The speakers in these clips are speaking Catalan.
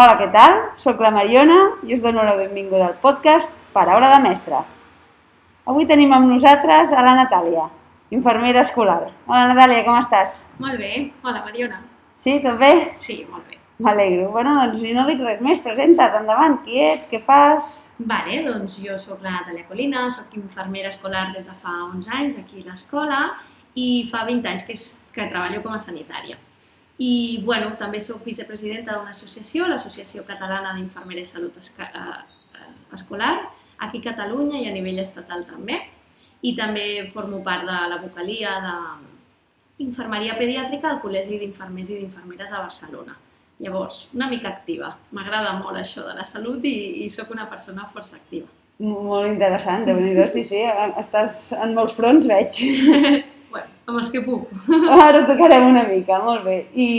Hola, què tal? Soc la Mariona i us dono la benvinguda al podcast Paraula de Mestre. Avui tenim amb nosaltres a la Natàlia, infermera escolar. Hola, Natàlia, com estàs? Molt bé. Hola, Mariona. Sí, tot bé? Sí, molt bé. M'alegro. Bueno, doncs, si no dic res més, presenta't, endavant. Qui ets? Què fas? Vale, doncs jo sóc la Natàlia Colina, sóc infermera escolar des de fa 11 anys aquí a l'escola i fa 20 anys que, és, que treballo com a sanitària. I, bueno, també sóc vicepresidenta d'una associació, l'Associació Catalana d'Infermera i Salut eh, eh, Escolar, aquí a Catalunya i a nivell estatal també. I també formo part de la vocalia d'infermeria pediàtrica al Col·legi d'Infermers i d'Infermeres a Barcelona. Llavors, una mica activa. M'agrada molt això de la salut i, i sóc una persona força activa. Molt interessant, déu nhi sí, sí, estàs en molts fronts, veig. bueno, amb els que puc. Ara tocarem una mica, molt bé. I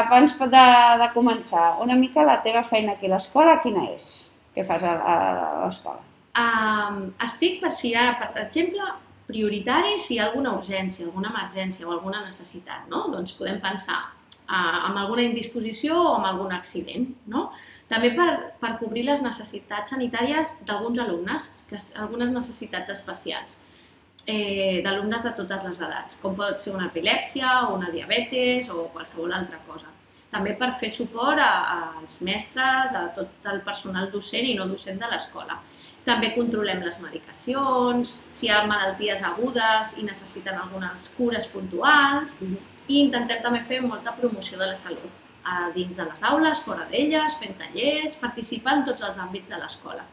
abans de, de començar, una mica la teva feina aquí a l'escola, quina és? Què fas a, a, a l'escola? Um, estic per si hi ha, per exemple, prioritari si hi ha alguna urgència, alguna emergència o alguna necessitat, no? Doncs podem pensar, amb alguna indisposició o amb algun accident. No? També per, per cobrir les necessitats sanitàries d'alguns alumnes, que algunes necessitats especials, eh, d'alumnes de totes les edats, com pot ser una epilèpsia o una diabetes o qualsevol altra cosa. També per fer suport a, als mestres, a tot el personal docent i no docent de l'escola. També controlem les medicacions, si hi ha malalties agudes i necessiten algunes cures puntuals, mm -hmm i intentem també fer molta promoció de la salut a dins de les aules, fora d'elles, fent tallers, participar en tots els àmbits de l'escola.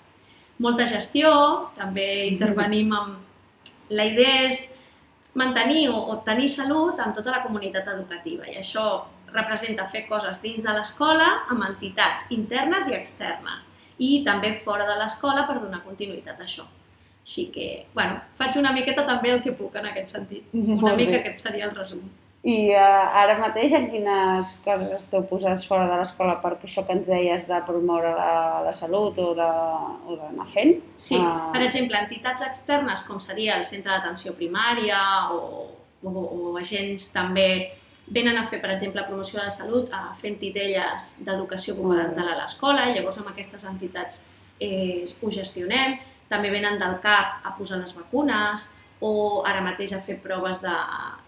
Molta gestió, també intervenim amb... La idea és mantenir o, o tenir salut amb tota la comunitat educativa i això representa fer coses dins de l'escola amb entitats internes i externes i també fora de l'escola per donar continuïtat a això. Així que, bueno, faig una miqueta també el que puc en aquest sentit. Una mica aquest seria el resum. I uh, ara mateix en quines coses esteu posats fora de l'escola per això que ens deies de promoure la, la salut o d'anar fent? Sí, uh... per exemple, entitats externes com seria el centre d'atenció primària o, o, o agents també venen a fer, per exemple, promoció de la salut a fent titelles d'educació parental a l'escola, llavors amb aquestes entitats eh, ho gestionem. També venen del CAP a posar les vacunes, o ara mateix a fer proves de,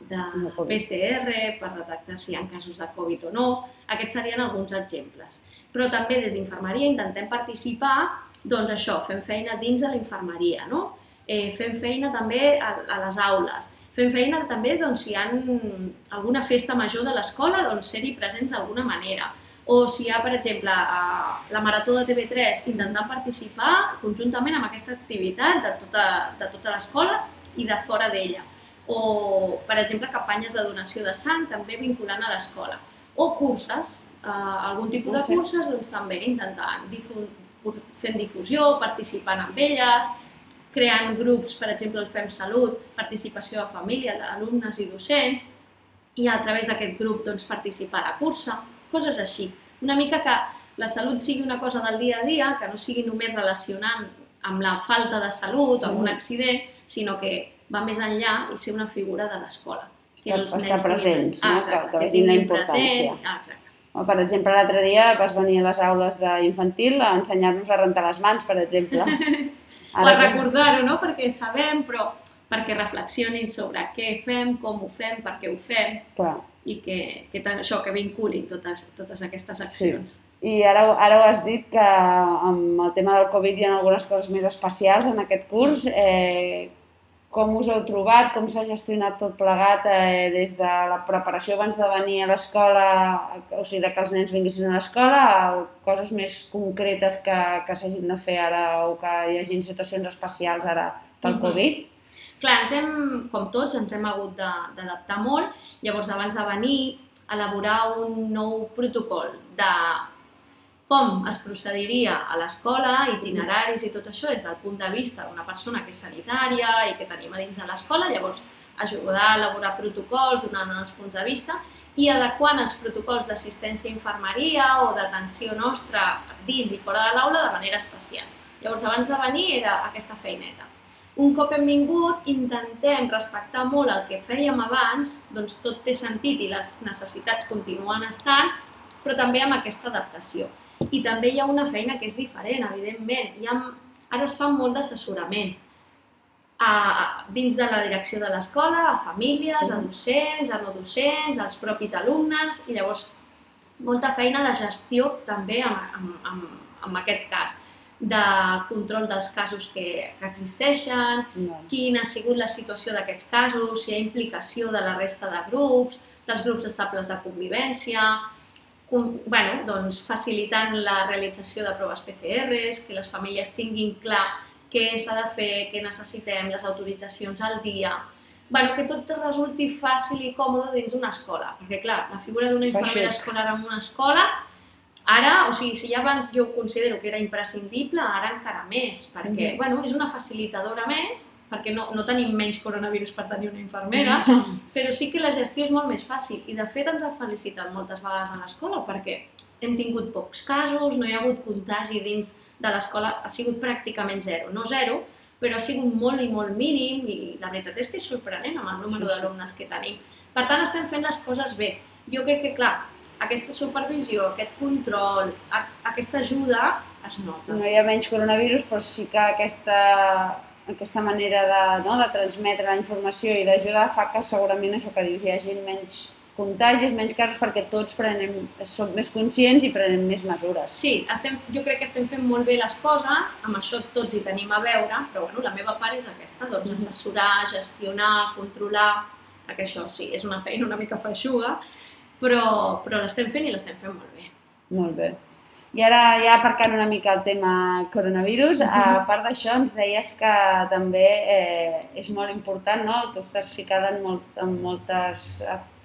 de PCR per detectar si hi ha casos de Covid o no. Aquests serien alguns exemples. Però també des d'infermeria intentem participar, doncs això, fent feina dins de l'infermeria, no? Eh, fent feina també a, a les aules, fent feina també doncs, si hi ha alguna festa major de l'escola, doncs ser-hi presents d'alguna manera. O si hi ha, per exemple, a la Marató de TV3, intentar participar conjuntament amb aquesta activitat de tota, de tota l'escola i de fora d'ella. O, per exemple, campanyes de donació de sang, també vinculant a l'escola. O curses, eh, algun tipus de curses, doncs també intentant difu fent difusió, participant amb elles, creant grups, per exemple, el FEM Salut, participació de família, d'alumnes i docents, i a través d'aquest grup doncs, participar a la cursa, coses així. Una mica que la salut sigui una cosa del dia a dia, que no sigui només relacionant amb la falta de salut, amb un mm. accident, sinó que va més enllà i ser una figura de l'escola. Que els estar presents, no? Ah, exacte, que, que vegin la importància. Present, ah, exacte. O, per exemple, l'altre dia vas venir a les aules d'infantil a ensenyar-nos a rentar les mans, per exemple. Ara o a recordar-ho, no? Perquè sabem, però perquè reflexionin sobre què fem, com ho fem, per què ho fem, Clar. i que, que això, que vinculin totes, totes aquestes accions. Sí. I ara, ara ho has dit que amb el tema del Covid hi ha algunes coses més especials en aquest curs. Eh, com us heu trobat? Com s'ha gestionat tot plegat eh, des de la preparació abans de venir a l'escola, o sigui, de que els nens vinguessin a l'escola, coses més concretes que, que s'hagin de fer ara o que hi hagi situacions especials ara pel mm -hmm. Covid? Clar, ens hem, com tots, ens hem hagut d'adaptar molt. Llavors, abans de venir, elaborar un nou protocol de com es procediria a l'escola, itineraris i tot això des del punt de vista d'una persona que és sanitària i que tenim a dins de l'escola, llavors ajudar a elaborar protocols donant els punts de vista i adequant els protocols d'assistència a infermeria o d'atenció nostra dins i fora de l'aula de manera especial. Llavors, abans de venir era aquesta feineta. Un cop hem vingut, intentem respectar molt el que fèiem abans, doncs tot té sentit i les necessitats continuen estant, però també amb aquesta adaptació. I també hi ha una feina que és diferent, evidentment. Hi ha, ara es fa molt d'assessorament a, a, dins de la direcció de l'escola, a famílies, a docents, a no docents, als propis alumnes, i llavors molta feina de gestió també amb, amb, amb, amb aquest cas de control dels casos que, que existeixen, No. quina ha sigut la situació d'aquests casos, si hi ha implicació de la resta de grups, dels grups estables de convivència, com, bueno, doncs facilitant la realització de proves PCRs, que les famílies tinguin clar què s'ha de fer, què necessitem, les autoritzacions al dia, bueno, que tot resulti fàcil i còmode dins d'una escola, perquè clar, la figura d'una infermera escolar en una escola Ara, o sigui, si ja abans jo ho considero que era imprescindible, ara encara més, perquè, Mhm. bueno, és una facilitadora més, perquè no, no tenim menys coronavirus per tenir una infermera, però sí que la gestió és molt més fàcil. I de fet ens ha felicitat moltes vegades a l'escola perquè hem tingut pocs casos, no hi ha hagut contagi dins de l'escola, ha sigut pràcticament zero. No zero, però ha sigut molt i molt mínim i la veritat és que és sorprenent amb el número Sí, sí. d'alumnes que tenim. Per tant, estem fent les coses bé. Jo crec que, clar, aquesta supervisió, aquest control, a, aquesta ajuda es nota. no hi ha menys coronavirus, però sí que aquesta, aquesta manera de, no, de transmetre la informació i d'ajudar fa que segurament això que dius, hi hagi menys contagis, menys casos, perquè tots prenem, som més conscients i prenem més mesures. Sí, estem, jo crec que estem fent molt bé les coses, amb això tots hi tenim a veure, però bueno, la meva part és aquesta, doncs Mhm. assessorar, gestionar, controlar, perquè això sí, és una feina una mica feixuga, però, però l'estem fent i l'estem fent molt bé. Molt bé. I ara, ja aparcant una mica el tema coronavirus, Mhm. a part d'això ens deies que també eh, és molt important, no? Tu estàs ficada en, molt, en moltes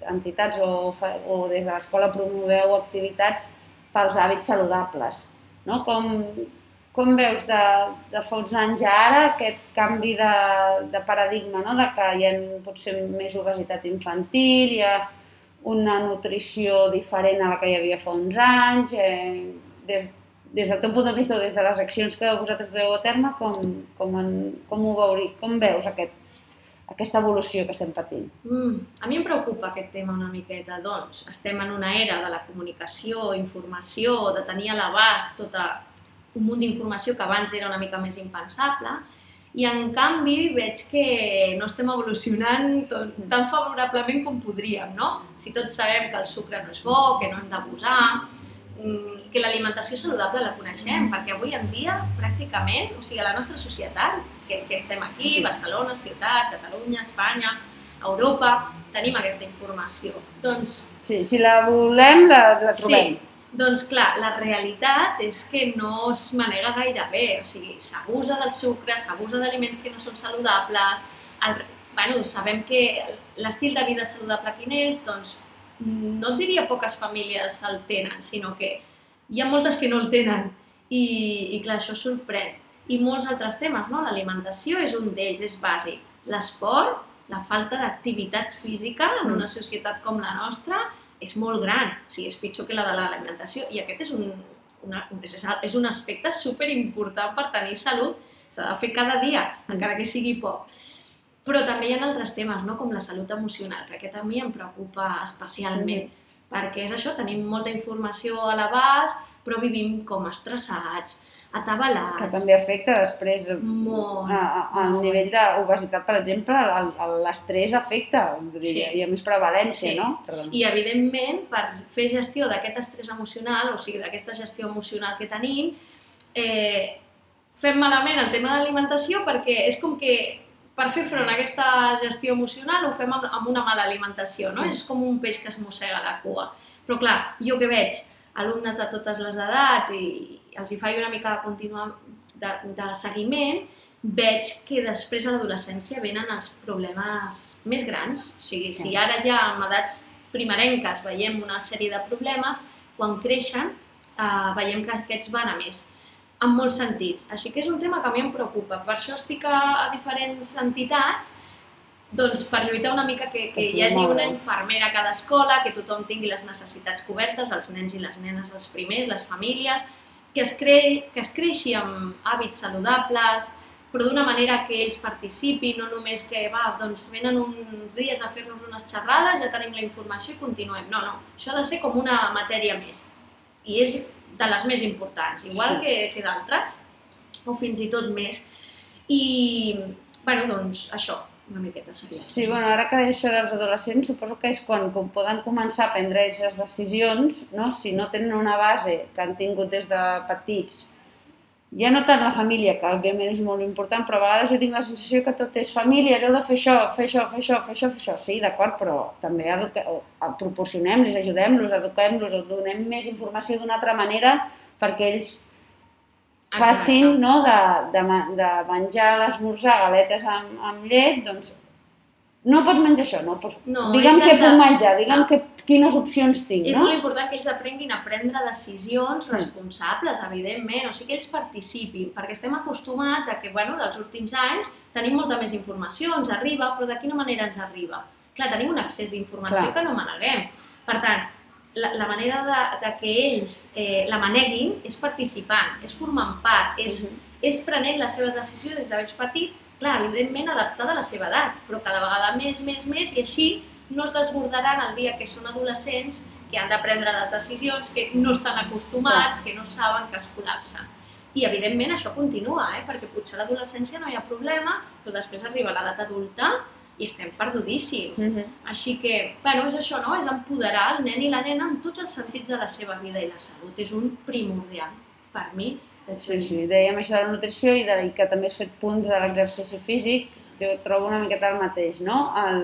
entitats o, fa, o des de l'escola promoveu activitats pels hàbits saludables, no? Com, com veus de, de fa uns anys a ara aquest canvi de, de paradigma, no? de que hi ha potser més obesitat infantil, hi ha una nutrició diferent a la que hi havia fa uns anys, eh, des, des del teu punt de vista o des de les accions que vosaltres dueu a terme, com, com, en, com, ho veuri, com veus aquest, aquesta evolució que estem patint? Mm, a mi em preocupa aquest tema una miqueta, doncs estem en una era de la comunicació, informació, de tenir a l'abast tota un munt d'informació que abans era una mica més impensable, i en canvi veig que no estem evolucionant tot, tan favorablement com podríem, no? Si tots sabem que el sucre no és bo, que no hem d'abusar, que l'alimentació saludable la coneixem, perquè avui en dia, pràcticament, o sigui, la nostra societat, que, que estem aquí, Sí. Barcelona, ciutat, Catalunya, Espanya, Europa, tenim aquesta informació. Doncs Sí, si la volem, la, la trobem. Sí, doncs clar, la realitat és que no es manega gaire bé, o sigui, s'abusa del sucre, s'abusa d'aliments que no són saludables, el, bueno, sabem que l'estil de vida saludable quin és, doncs no et diria poques famílies el tenen, sinó que hi ha moltes que no el tenen i, i clar, això sorprèn. I molts altres temes, no? L'alimentació és un d'ells, és bàsic. L'esport, la falta d'activitat física en una societat com la nostra és molt gran, o sigui, és pitjor que la de l'alimentació i aquest és un, una, és, és un aspecte super important per tenir salut, s'ha de fer cada dia, encara que sigui poc. Però també hi ha altres temes, no? com la salut emocional, que aquest a mi em preocupa especialment, perquè és això, tenim molta informació a l'abast, però vivim com estressats, atabalats... Que també afecta després Molt, a, a, al molt. nivell d'obesitat, per exemple, l'estrès afecta, diria, Sí. hi ha més prevalència, Sí. no? Perdó. I, evidentment, per fer gestió d'aquest estrès emocional, o sigui, d'aquesta gestió emocional que tenim, eh, fem malament el tema de l'alimentació perquè és com que per fer front a aquesta gestió emocional ho fem amb, amb una mala alimentació, no? És com un peix que es mossega la cua. Però clar, jo que veig alumnes de totes les edats i els hi faig una mica de, continua, de, de seguiment, veig que després a l'adolescència venen els problemes més grans. O sigui, si ara ja amb edats primerenques veiem una sèrie de problemes, quan creixen eh, veiem que aquests van a més, en molts sentits. Així que és un tema que a mi em preocupa. Per això estic a, a diferents entitats doncs per lluitar una mica que, que hi hagi una infermera a cada escola, que tothom tingui les necessitats cobertes, els nens i les nenes els primers, les famílies, que es, cre... que es creixi amb hàbits saludables, però d'una manera que ells participin, no només que va, doncs venen uns dies a fer-nos unes xerrades, ja tenim la informació i continuem. No, no, això ha de ser com una matèria més. I és de les més importants, igual Sí. que, que d'altres, o fins i tot més. I, bueno, doncs això, una miqueta seria. Sí, bueno, ara que deies això dels adolescents, suposo que és quan, quan poden començar a prendre les decisions, no? si no tenen una base que han tingut des de petits, ja no tant la família, que òbviament és molt important, però a vegades jo tinc la sensació que tot és famílies, heu de fer això, fer això, fer això, fer això, fer això. Sí, d'acord, però també proporcionem-los, ajudem-los, eduquem-los, donem més informació d'una altra manera perquè ells passin no, de, de, de menjar l'esmorzar galetes amb, amb llet, doncs no pots menjar això, no pots... No, digue'm què puc menjar, digue'm No. que, quines opcions tinc, És no? molt important que ells aprenguin a prendre decisions Mm. responsables, evidentment, o sigui que ells participin, perquè estem acostumats a que, bueno, dels últims anys tenim molta més informació, ens arriba, però de quina manera ens arriba? Clar, tenim un accés d'informació que no maneguem. Per tant, la, la manera de, de que ells eh, la maneguin és participant, és formant part, és, Mhm. és prenent les seves decisions des de petits, clar, evidentment adaptada a la seva edat, però cada vegada més, més, més, i així no es desbordaran el dia que són adolescents, que han de prendre les decisions, que no estan acostumats, que no saben que es col·lapsen. I evidentment això continua, eh? perquè potser a l'adolescència no hi ha problema, però després arriba l'edat adulta i estem perdudíssims. Mhm. Així que, bueno, és això, no? És empoderar el nen i la nena en tots els sentits de la seva vida i la salut. És un primordial, per mi. Sí, sí, dèiem això de la nutrició i, de, i que també has fet punts de l'exercici físic, jo trobo una miqueta el mateix, no? El,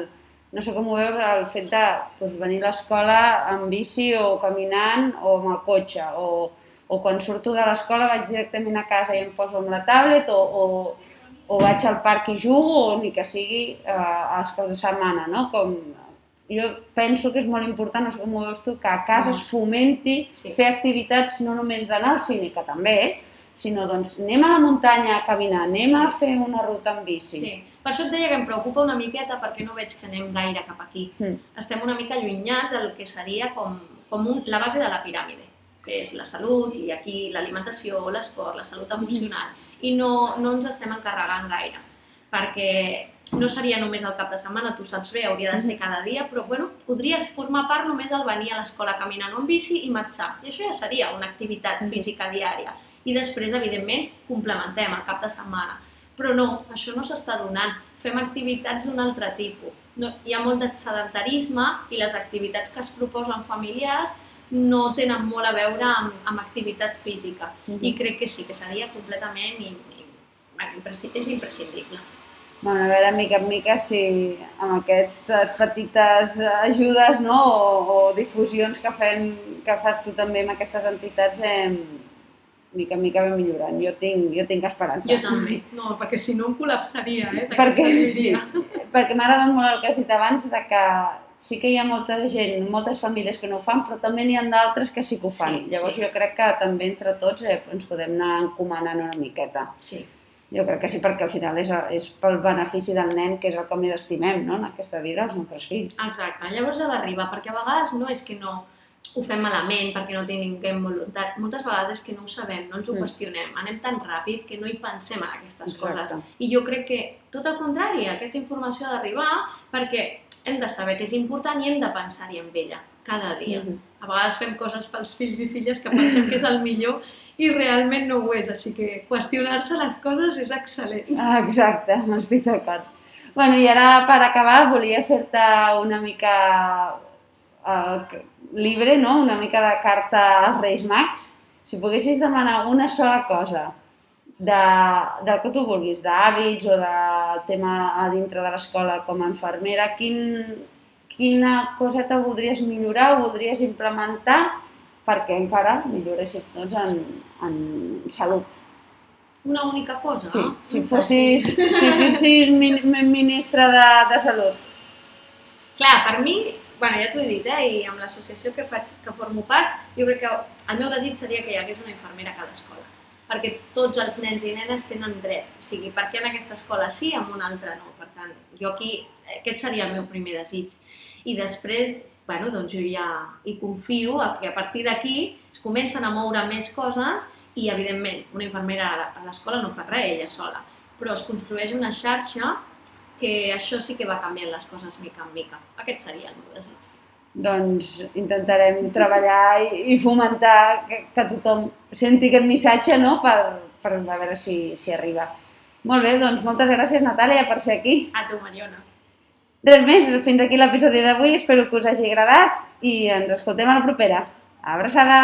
no sé com ho veus, el fet de doncs, venir a l'escola amb bici o caminant o amb el cotxe, o, o quan surto de l'escola vaig directament a casa i em poso amb la tablet, o, o, o vaig al parc i jugo, o ni que sigui eh, els caps de setmana, no? Com, jo penso que és molt important, no sé com ho veus tu, que a casa es fomenti Sí. fer activitats no només d'anar al cine, que també, sinó doncs anem a la muntanya a caminar, anem a fer una ruta amb bici. Sí. Per això et deia que em preocupa una miqueta perquè no veig que anem gaire cap aquí. Mm. Estem una mica allunyats del que seria com, com un, la base de la piràmide, que és la salut i aquí l'alimentació, l'esport, la salut emocional. I no, no ens estem encarregant gaire, perquè no seria només el cap de setmana, tu saps bé, hauria de ser cada dia, però bueno, podria formar part només el venir a l'escola caminant o amb bici i marxar. I això ja seria una activitat física diària. I després, evidentment, complementem el cap de setmana. Però no, això no s'està donant. Fem activitats d'un altre tipus. No, hi ha molt de sedentarisme i les activitats que es proposen familiars no tenen molt a veure amb, amb activitat física. Mhm. I crec que sí, que seria completament i, i, és imprescindible. Bueno, a veure, mica en mica, si amb aquestes petites ajudes no? o, o difusions que, fem, que fas tu també amb aquestes entitats, eh, mica en mica va millorant. Jo tinc, jo tinc esperança. Jo també. No, perquè si no em col·lapsaria, eh? Perquè, sí, perquè m'ha agradat molt el que has dit abans, de que sí que hi ha molta gent, moltes famílies que no ho fan, però també n'hi ha d'altres que sí que ho fan. Sí, Llavors sí. jo crec que també entre tots eh, ens podem anar encomanant una miqueta. Sí. Jo crec que sí, perquè al final és, és pel benefici del nen, que és el que més estimem no? en aquesta vida, els nostres fills. Exacte, llavors ha d'arribar, perquè a vegades no és que no ho fem malament perquè no tinguem voluntat, moltes vegades és que no ho sabem, no ens ho Mm. qüestionem, anem tan ràpid que no hi pensem en aquestes Exacte. coses. I jo crec que tot el contrari, aquesta informació ha d'arribar perquè hem de saber que és important i hem de pensar-hi en ella cada dia. Mhm. A vegades fem coses pels fills i filles que pensem que és el millor i realment no ho és, així que qüestionar-se les coses és excel·lent. Ah, exacte, estic d'acord. Bueno, i ara per acabar volia fer-te una mica uh, libre, no? una mica de carta als Reis Mags. Si poguessis demanar una sola cosa de, del que tu vulguis, d'hàbits o de tema a dintre de l'escola com a infermera, quin, quina coseta voldries millorar o voldries implementar perquè encara milloréssim tots en, en salut? Una única cosa, Sí, no? si fossis, si fossis min, min- ministre de, de Salut. Clar, per mi, bueno, ja t'ho he dit, eh, i amb l'associació que faig, que formo part, jo crec que el meu desig seria que hi hagués una infermera a cada escola, perquè tots els nens i nenes tenen dret, o sigui, per què en aquesta escola sí, en una altra no, per tant, jo aquí, aquest seria el meu primer desig. I després, bueno, doncs jo ja hi confio que a partir d'aquí es comencen a moure més coses i, evidentment, una infermera a l'escola no fa res ella sola, però es construeix una xarxa que això sí que va canviant les coses mica en mica. Aquest seria el meu desig. Doncs intentarem treballar i, i fomentar que, que tothom senti aquest missatge no? per, per a veure si, si arriba. Molt bé, doncs moltes gràcies Natàlia per ser aquí. A tu, Mariona. Res més, fins aquí l'episodi d'avui, espero que us hagi agradat i ens escoltem a la propera. Abraçada!